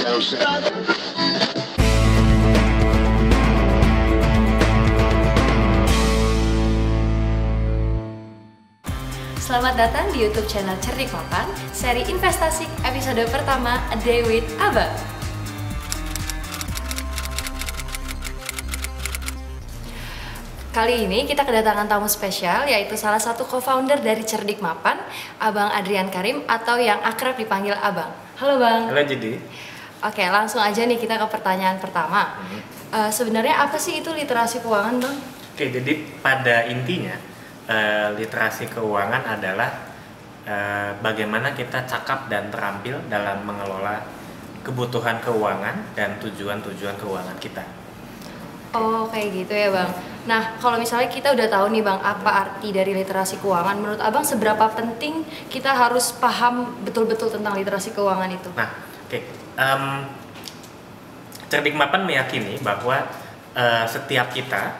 Selamat datang di YouTube channel Cerdik Mapan, seri investasi episode pertama A Day with Abang. Kali ini kita kedatangan tamu spesial yaitu salah satu co-founder dari Cerdik Mapan, Abang Adrian Karim atau yang akrab dipanggil Abang. Halo Bang. Halo Jadi. Oke, langsung aja nih kita ke pertanyaan pertama. Eh, sebenarnya apa sih itu literasi keuangan, Bang? Oke, jadi pada intinya eh, literasi keuangan adalah eh, bagaimana kita cakap dan terampil dalam mengelola kebutuhan keuangan dan tujuan-tujuan keuangan kita. Oh, kayak gitu ya, Bang. Nah, kalau misalnya kita udah tahu nih, Bang, apa arti dari literasi keuangan, menurut Abang seberapa penting kita harus paham betul-betul tentang literasi keuangan itu? Nah, oke. Em, Cerdik Mapan meyakini bahwa eh, setiap kita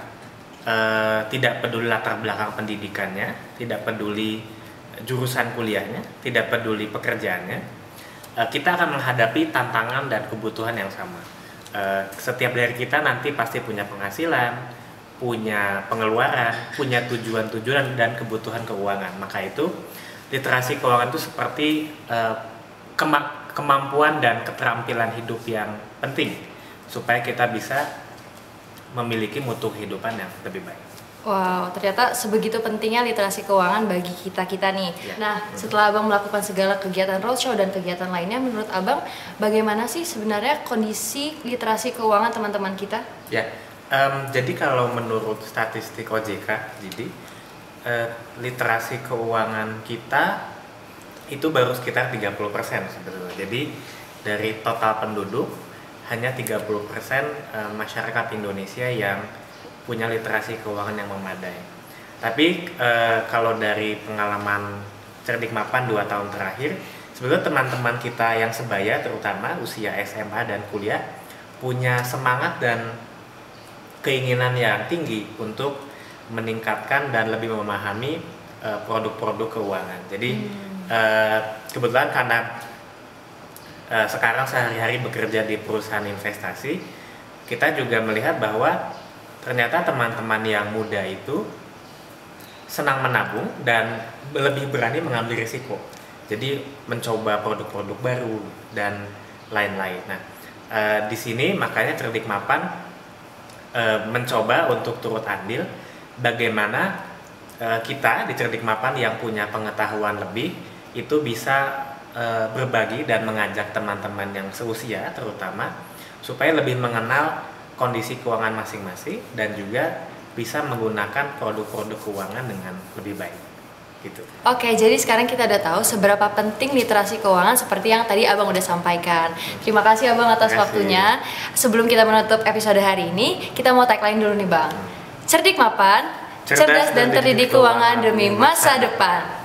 eh, tidak peduli latar belakang pendidikannya, tidak peduli jurusan kuliahnya, tidak peduli pekerjaannya, eh, kita akan menghadapi tantangan dan kebutuhan yang sama. Eh, setiap dari kita nanti pasti punya penghasilan, punya pengeluaran, punya tujuan-tujuan dan kebutuhan keuangan. Maka itu literasi keuangan itu seperti eh, kema- kemampuan dan keterampilan hidup yang penting supaya kita bisa memiliki mutu kehidupan yang lebih baik. Wow, ternyata sebegitu pentingnya literasi keuangan bagi kita-kita nih. Ya. Nah, setelah Abang melakukan segala kegiatan roadshow dan kegiatan lainnya, menurut Abang bagaimana sih sebenarnya kondisi literasi keuangan teman-teman kita? Ya, em, jadi kalau menurut statistik OJK, jadi eh, literasi keuangan kita itu baru sekitar 30% sebetulnya. Jadi dari total penduduk hanya 30% eh, masyarakat Indonesia yang punya literasi keuangan yang memadai. Tapi eh, kalau dari pengalaman cerdik mapan dua tahun terakhir, sebetulnya teman-teman kita yang sebaya terutama usia SMA dan kuliah punya semangat dan keinginan yang tinggi untuk meningkatkan dan lebih memahami eh, produk-produk keuangan. Jadi eh, kebetulan karena eh, sekarang sehari-hari bekerja di perusahaan investasi, kita juga melihat bahwa ternyata teman-teman yang muda itu senang menabung dan lebih berani mengambil risiko. Jadi mencoba produk-produk baru dan lain-lain. Nah, eh, di sini makanya cerdik mapan eh, mencoba untuk turut andil bagaimana eh, kita di cerdik mapan yang punya pengetahuan lebih itu bisa eh, berbagi dan mengajak teman-teman yang seusia terutama supaya lebih mengenal kondisi keuangan masing-masing dan juga bisa menggunakan produk-produk keuangan dengan lebih baik gitu. Oke, jadi sekarang kita udah tahu seberapa penting literasi keuangan seperti yang tadi Abang udah sampaikan. Terima kasih Abang atas kasih. waktunya. Sebelum kita menutup episode hari ini, kita mau tagline dulu nih Bang. Cerdik mapan, cerdas, dan terdidik keuangan demi masa depan.